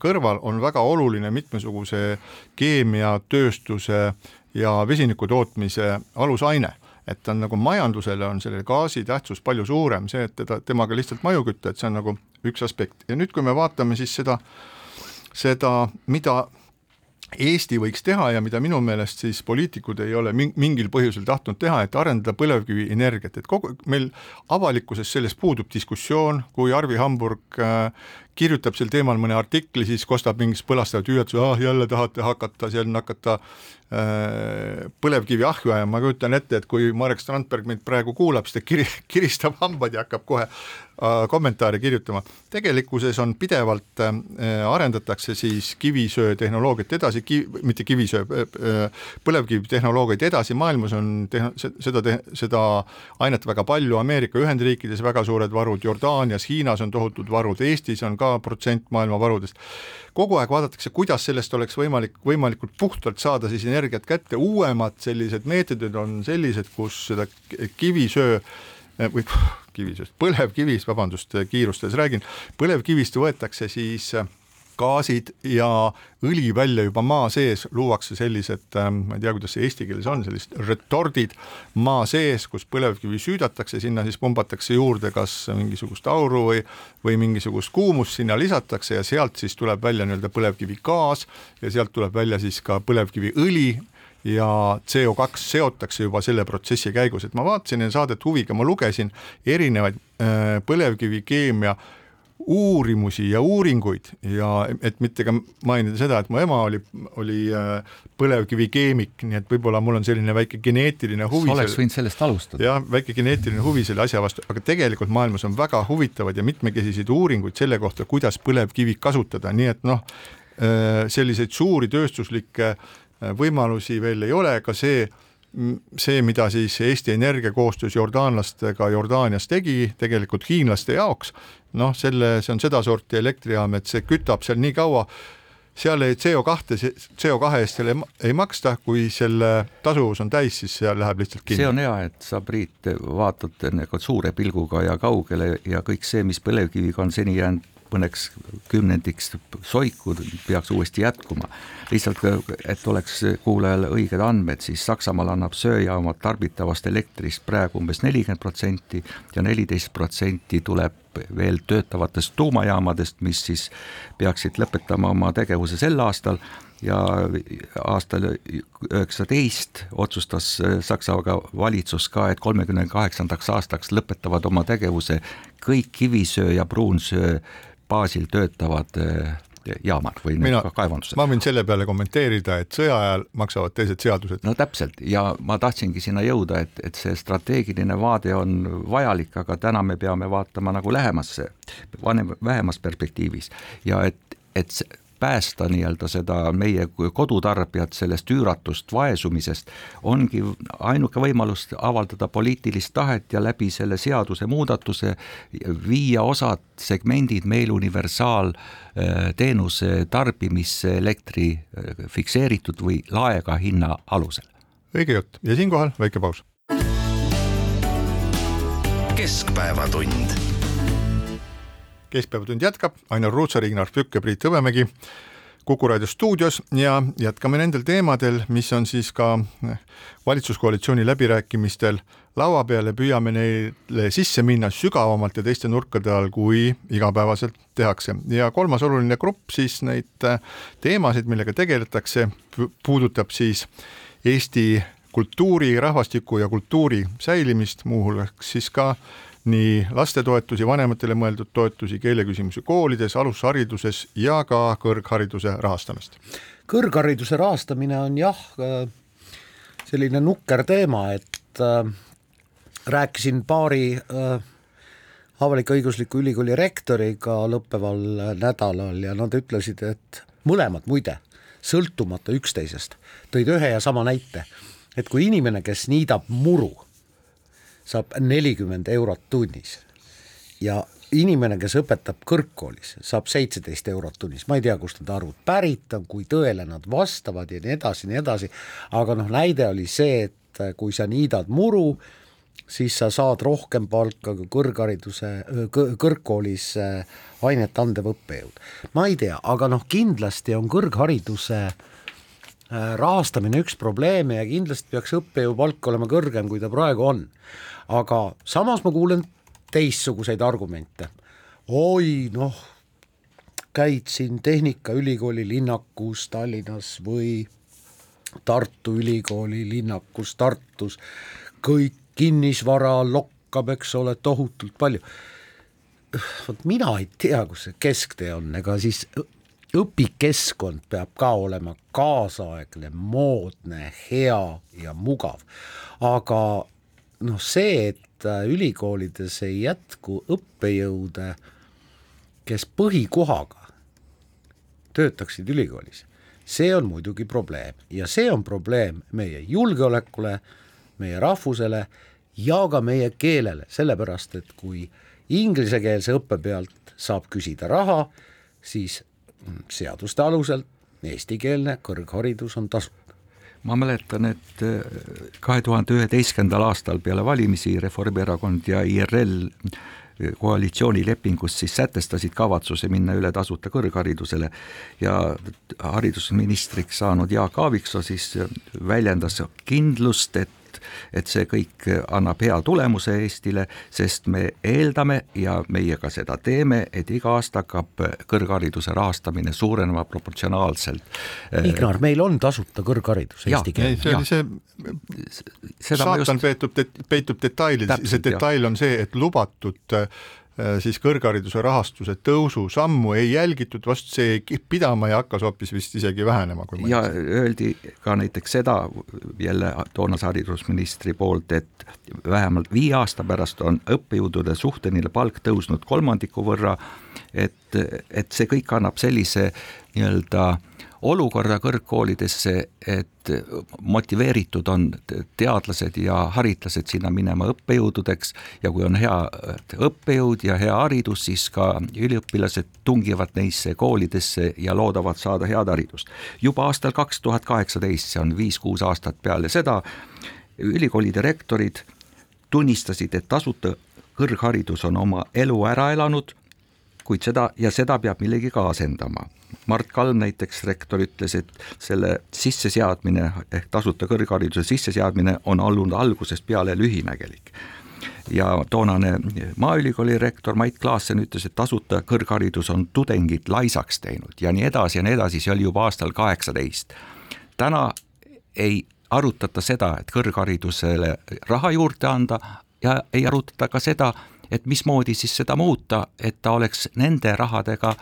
kõrval on väga oluline mitmesuguse keemiatööstuse ja vesiniku tootmise alusaine. Et ta on nagu majandusele on selle gaasi tähtsus palju suurem, see, et teda, temaga lihtsalt maju kütta, et see on nagu üks aspekt. Ja nüüd, kui me vaatame siis seda, seda, mida Eesti võiks teha ja mida minu meelest siis poliitikud ei ole mingil põhjusel tahtnud teha, et arendada põlevkivienergiat, et kogu meil avalikkuses sellest puudub diskussioon, kui Arvi Hamburg äh, kirjutab sel teemal mõne artikli, siis kostab mingist põlastavat hüüatuse, ah jälle tahate hakata seal hakata äh, põlevkivi ahju ajama, ma kujutan ette, et kui Marek Strandberg meid praegu kuulab, siis ta kiri, kiristab hambaid ja hakkab kohe äh, kommentaare kirjutama. tegelikkuses on pidevalt äh,, arendatakse siis kivisöetehnoloogiat edasi, kiv-, mitte kivisöö äh,, põlevkivitehnoloogiaid edasi, maailmas on tehn-, seda te-, seda ainet väga palju, Ameerika Ühendriikides väga suured varud, Jordaanias, Hiinas on tohutud varud, Eestis on ka protsent maailma varudest. kogu aeg vaadatakse, kuidas sellest oleks võimalik, võimalikult puhtalt saada siis energiat kätte, uuemad sellised meetodid on sellised, kus seda kivisöö või kivisööst, põlevkivist, vabandust, kiirustades räägin, põlevkivist võetakse siis äh, gaasid ja õli välja juba maa sees, luuakse sellised, ma ei tea, kuidas see eesti keeles on, sellised retordid maa sees, kus põlevkivi süüdatakse, sinna siis pumbatakse juurde kas mingisugust auru või, või mingisugust kuumust sinna lisatakse ja sealt siis tuleb välja nii-öelda põlevkivigaas ja sealt tuleb välja siis ka põlevkiviõli ja CO2 seotakse juba selle protsessi käigus, et ma vaatasin saadet huviga, ma lugesin erinevaid äh, põlevkivikeemia uurimusi ja uuringuid ja et mitte ka mainida seda, et mu ema oli, oli äh, põlevkivikeemik, nii et võib-olla mul on selline väike geneetiline huvi. sa oleks võinud sellest alustada. jah, väike geneetiline huvi selle asja vastu, aga tegelikult maailmas on väga huvitavad ja mitmekesiseid uuringuid selle kohta, kuidas põlevkivi kasutada, nii et noh, äh, selliseid suuri tööstuslikke äh, võimalusi veel ei ole, ka see see, mida siis Eesti Energia koostöös jordaanlastega Jordaanias tegi, tegelikult hiinlaste jaoks, noh, selle, see on sedasorti elektrijaam, et see kütab seal nii kaua, seal ei CO2, CO2 eest selle ei maksta, kui selle tasuvus on täis, siis seal läheb lihtsalt kinni. see on hea, et sa, Priit, vaatad nagu suure pilguga ja kaugele ja kõik see, mis põlevkiviga on seni jäänud mõneks kümnendiks soiku peaks uuesti jätkuma. lihtsalt, et oleks kuulajal õiged andmed, siis Saksamaal annab söejaamad tarbitavast elektrist praegu umbes nelikümmend protsenti ja neliteist protsenti tuleb veel töötavatest tuumajaamadest, mis siis peaksid lõpetama oma tegevuse sel aastal ja aastal üheksateist otsustas Saksa valitsus ka, et kolmekümne kaheksandaks aastaks lõpetavad oma tegevuse kõik kivisöö ja pruunsöö baasil töötavad eh, jaamad või Mina, kaevandused. ma võin selle peale kommenteerida, et sõja ajal maksavad teised seadused. no täpselt ja ma tahtsingi sinna jõuda, et, et see strateegiline vaade on vajalik, aga täna me peame vaatama nagu lähemasse, vanem, vähemas perspektiivis ja et, et päästa nii-öelda seda meie kodutarbijat sellest üüratust vaesumisest, ongi ainuke võimalus avaldada poliitilist tahet ja läbi selle seadusemuudatuse viia osad segmendid meil universaalteenuse äh, tarbimisse elektri äh, fikseeritud või laega hinna alusel. õige jutt ja siinkohal väike paus. keskpäevatund keskpäevatund jätkab, Ainar Ruussaar, Ignar Tükk ja Priit Hõbemägi Kuku raadio stuudios ja jätkame nendel teemadel, mis on siis ka eh, valitsuskoalitsiooni läbirääkimistel laua peal ja püüame neile sisse minna sügavamalt ja teiste nurkade all, kui igapäevaselt tehakse. ja kolmas oluline grupp siis neid eh, teemasid, millega tegeletakse, puudutab siis Eesti kultuuri, rahvastiku ja kultuuri säilimist, muuhulgas siis ka nii lastetoetusi, vanematele mõeldud toetusi, keeleküsimusi koolides, alushariduses ja ka kõrghariduse rahastamist. kõrghariduse rahastamine on jah, selline nukker teema, et äh, rääkisin paari äh, avalik-õigusliku ülikooli rektoriga lõppeval nädalal ja nad ütlesid, et mõlemad muide, sõltumata üksteisest, tõid ühe ja sama näite, et kui inimene, kes niidab muru saab nelikümmend eurot tunnis. Ja inimene, kes õpetab kõrgkoolis, saab seitseteist eurot tunnis, ma ei tea, kust need arvud pärit on, kui tõele nad vastavad ja nii edasi, nii edasi, aga noh, näide oli see, et kui sa niidad muru, siis sa saad rohkem palka kui kõrghariduse, kõrgkoolis äh, ainet andev õppejõud. ma ei tea, aga noh, kindlasti on kõrghariduse äh, rahastamine üks probleeme ja kindlasti peaks õppejõu palk olema kõrgem, kui ta praegu on aga samas ma kuulen teistsuguseid argumente. oi noh, käid siin Tehnikaülikooli linnakus Tallinnas või Tartu Ülikooli linnakus Tartus, kõik kinnisvara lokkab, eks ole, tohutult palju. vot mina ei tea, kus see kesktee on, ega siis õpikeskkond peab ka olema kaasaegne, moodne, hea ja mugav. aga noh, see, et äh, ülikoolides ei jätku õppejõude, kes põhikohaga töötaksid ülikoolis, see on muidugi probleem ja see on probleem meie julgeolekule, meie rahvusele ja ka meie keelele, sellepärast et kui inglisekeelse õppe pealt saab küsida raha, siis seaduste alusel eestikeelne kõrgharidus on tasuta. Ma mäletan, et äh, kahe tuhande üheteistkümnendal aastal peale valimisi Reformierakond ja IRL koalitsioonilepingus siis sätestasid kavatsuse minna üle tasuta kõrgharidusele ja haridusministriks saanud Jaak Aaviksoo siis väljendas kindlust, et et see kõik annab hea tulemuse Eestile, sest me eeldame ja meie ka seda teeme, et iga aasta hakkab kõrghariduse rahastamine suurenema proportsionaalselt. Ignar, meil on tasuta kõrgharidus eesti keeles. see oli see, saatan peetub, peitub detailides, see detail on see, et lubatud Äh, siis kõrghariduse rahastuse tõusu sammu ei jälgitud, vastu see pidama ja hakkas hoopis vist isegi vähenema. ja öeldi ka näiteks seda jälle toonase haridusministri poolt, et vähemalt viie aasta pärast on õppejõudude suhteline palk tõusnud kolmandiku võrra, et, et see kõik annab sellise nii-öelda olukorra kõrgkoolidesse, et motiveeritud on teadlased ja haritlased sinna minema õppejõududeks ja kui on hea õppejõud ja hea haridus, siis ka üliõpilased tungivad neisse koolidesse ja loodavad saada head haridust. juba aastal kaks tuhat kaheksateist, see on viis-kuus aastat peale seda, ülikoolide rektorid tunnistasid, et tasuta kõrgharidus on oma elu ära elanud, kuid seda ja seda peab millegi kaasendama Mart Kalm näiteks, rektor, ütles, et selle sisseseadmine ehk tasuta kõrghariduse sisseseadmine on olnud algusest peale lühinägelik ja toonane Maaülikooli rektor Mait Klaassen ütles, et tasuta kõrgharidus on tudengid laisaks teinud ja nii edasi ja nii edasi, see oli juba aastal kaheksateist. täna ei arutata seda, et kõrgharidusele raha juurde anda ja ei arutata ka seda, et mismoodi siis seda muuta, et ta oleks nende rahadega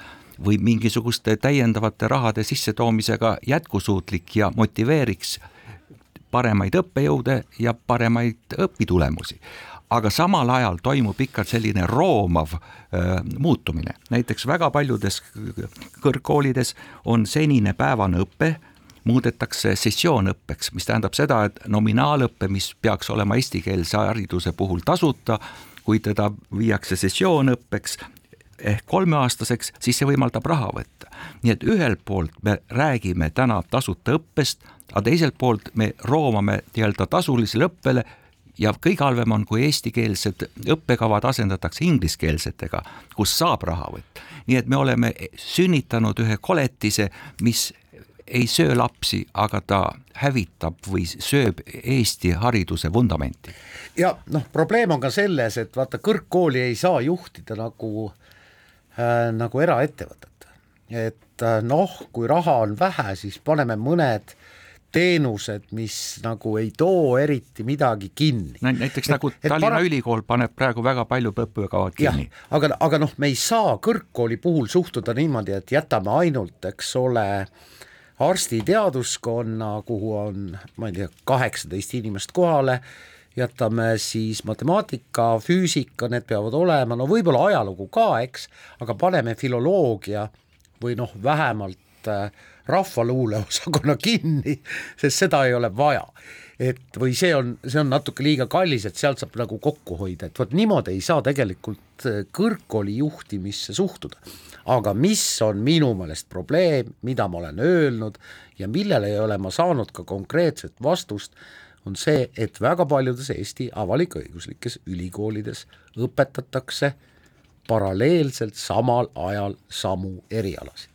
või mingisuguste täiendavate rahade sissetoomisega jätkusuutlik ja motiveeriks paremaid õppejõude ja paremaid õpitulemusi. Aga samal ajal toimub ikka selline roomav äh, muutumine, näiteks väga paljudes kõrgkoolides on senine päevane õpe muudetakse sessioonõppeks, mis tähendab seda, et nominaalõpe, mis peaks olema eestikeelse hariduse puhul tasuta, kui teda viiakse sessioonõppeks, ehk kolmeaastaseks, siis see võimaldab raha võtta. nii et ühelt poolt me räägime täna tasuta õppest, aga teiselt poolt me roomame nii-öelda tasulisele õppele ja kõige halvem on, kui eestikeelsed õppekavad asendatakse ingliskeelsetega, kus saab raha võtta. nii et me oleme sünnitanud ühe koletise, mis ei söö lapsi, aga ta hävitab või sööb Eesti hariduse vundamenti. ja noh, probleem on ka selles, et vaata, kõrgkooli ei saa juhtida nagu äh, äh, nagu eraettevõtet. et äh, noh, kui raha on vähe, siis paneme mõned teenused, mis nagu ei too eriti midagi kinni. näiteks et, nagu Tallinna para... Ülikool paneb praegu väga palju õppekavad kinni. aga, aga noh, me ei saa kõrgkooli puhul suhtuda niimoodi, et jätame ainult, eks ole, arstiteaduskonna, kuhu on, ma ei tea, kaheksateist inimest kohale jätame siis matemaatika, füüsika, need peavad olema, no võib-olla ajalugu ka, eks, aga paneme filoloogia või noh, vähemalt äh, rahvaluule osakonna kinni, sest seda ei ole vaja. et või see on, see on natuke liiga kallis, et sealt saab nagu kokku hoida, et vot niimoodi ei saa tegelikult äh, kõrgkooli juhtimisse suhtuda. Aga mis on minu meelest probleem, mida ma olen öelnud ja millele ei ole ma saanud ka konkreetset vastust, on see, et väga paljudes Eesti avalik-õiguslikes ülikoolides õpetatakse paralleelselt samal ajal samu erialasid.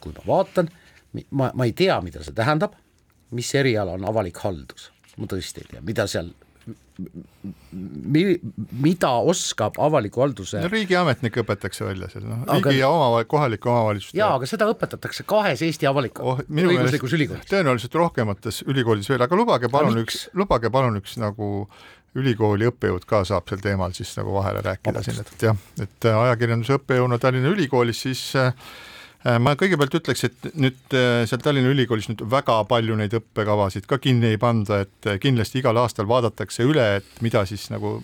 kui ma vaatan, ma, ma ei tea, mida see tähendab, mis eriala on avalik haldus, ma tõesti ei tea, mida seal mi-, mida oskab avaliku halduse no riigiametnik õpetatakse välja seal, noh, riigi ja oma, kohalike omavalitsuste jaa, aga seda õpetatakse kahes Eesti avalik- oh,, õiguslikus ülikoolis. tõenäoliselt rohkemates ülikoolides veel, aga lubage palun üks, lubage palun üks nagu ülikooli õppejõud ka saab sel teemal siis nagu vahele rääkida siin, et jah, et ajakirjanduse õppejõuna Tallinna Ülikoolis siis äh, ma kõigepealt ütleks, et nüüd seal Tallinna Ülikoolis nüüd väga palju neid õppekavasid ka kinni ei panda, et kindlasti igal aastal vaadatakse üle, et mida siis nagu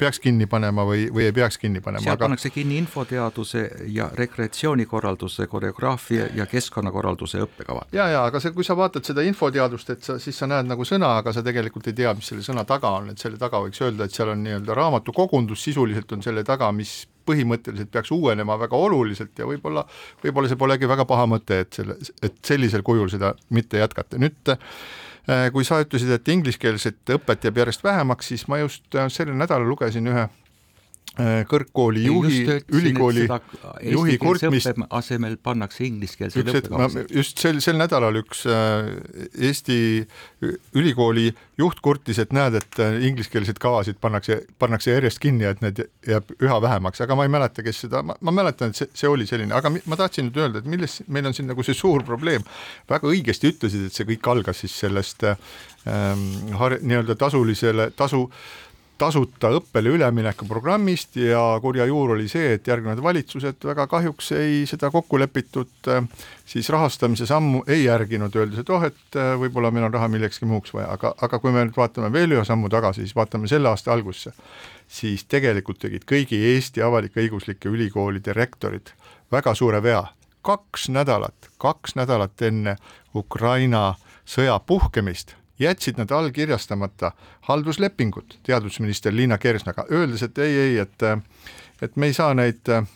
peaks kinni panema või, või ei peaks kinni panema. seal aga... pannakse kinni infoteaduse ja rekreatsioonikorralduse, koreograafia ja keskkonnakorralduse õppekavad. ja, ja aga see, kui sa vaatad seda infoteadust, et sa, siis sa näed nagu sõna, aga sa tegelikult ei tea, mis selle sõna taga on, et selle taga võiks öelda, et seal on nii-öelda raamatukogundus sisuliselt on selle taga, mis põhimõtteliselt peaks uuenema väga oluliselt ja võib-olla, võib-olla see polegi väga paha mõte, et selle, et sellisel kujul seda mitte jätkata. nüüd Äh, kui sa ütlesid, et ingliskeelset õpet jääb järjest vähemaks, siis ma just äh, sellel nädalal lugesin ühe kõrgkooli juhi, ülikooli juhi kurtmist. asemel pannakse ingliskeelseid õppekavasid. just sel, sel nädalal üks Eesti ülikooli juht kurtis, et näed, et ingliskeelseid kavasid pannakse, pannakse järjest kinni, et need jääb üha vähemaks, aga ma ei mäleta, kes seda, ma mäletan, et see, see oli selline, aga ma tahtsin nüüd öelda, et milles meil on siin nagu see suur probleem. väga õigesti ütlesid, et see kõik algas siis sellest ähm, nii-öelda tasulisele, tasu tasuta õppele ülemineku programmist ja kurja juur oli see, et järgnevad valitsused väga kahjuks ei seda kokkulepitud äh, siis rahastamise sammu ei järginud, öeldes, et oh, et äh, võib-olla meil on raha millekski muuks vaja, aga, aga kui me nüüd vaatame veel ühe sammu tagasi, siis vaatame selle aasta algusse, siis tegelikult tegid kõigi Eesti avalik-õiguslike ülikoolide rektorid väga suure vea. kaks nädalat, kaks nädalat enne Ukraina sõja puhkemist jätsid nad allkirjastamata halduslepingut teadusminister Liina Kersnaga, öeldes, et ei, ei, et et me ei saa neid Äh,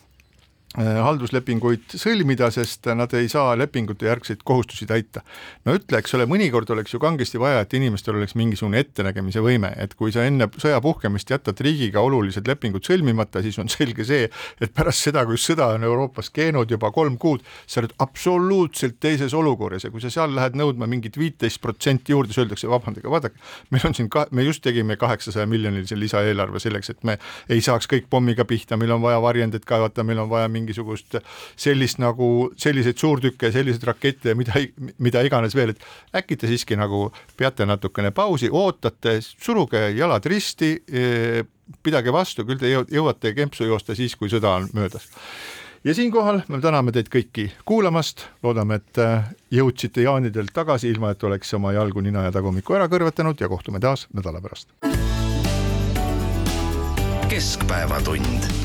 halduslepinguid sõlmida, sest nad ei saa lepingute järgseid kohustusi täita. no ütle, eks ole, mõnikord oleks ju kangesti vaja, et inimestel oleks mingisugune ettenägemise võime, et kui sa enne sõja puhkemist jätad riigiga olulised lepingud sõlmimata, siis on selge see, et pärast seda, kui sõda on Euroopas keenud juba kolm kuud, sa oled absoluutselt teises olukorras ja kui sa seal lähed nõudma mingit viiteist protsenti juurde, siis öeldakse, vabandage, vaadake, meil on siin ka, me just tegime kaheksasaja miljonilise lisaeelarve selleks, et me ei saaks kõik pommiga pihta, meil on vaja varjendeid kaevata, meil on vaja mingi mingisugust sellist nagu, selliseid suurtükke, selliseid rakette ja mida, mida iganes veel, et äkki te siiski nagu peate natukene pausi, ootate, suruge jalad risti, e, pidage vastu, küll te jõuate kempsu joosta siis, kui sõda on möödas. Ja siinkohal me täname teid kõiki kuulamast, loodame, et e, jõudsite jaanidelt tagasi, ilma et oleks oma jalgu, nina ja tagumikku ära kõrvetanud ja kohtume taas nädala pärast. keskpäevatund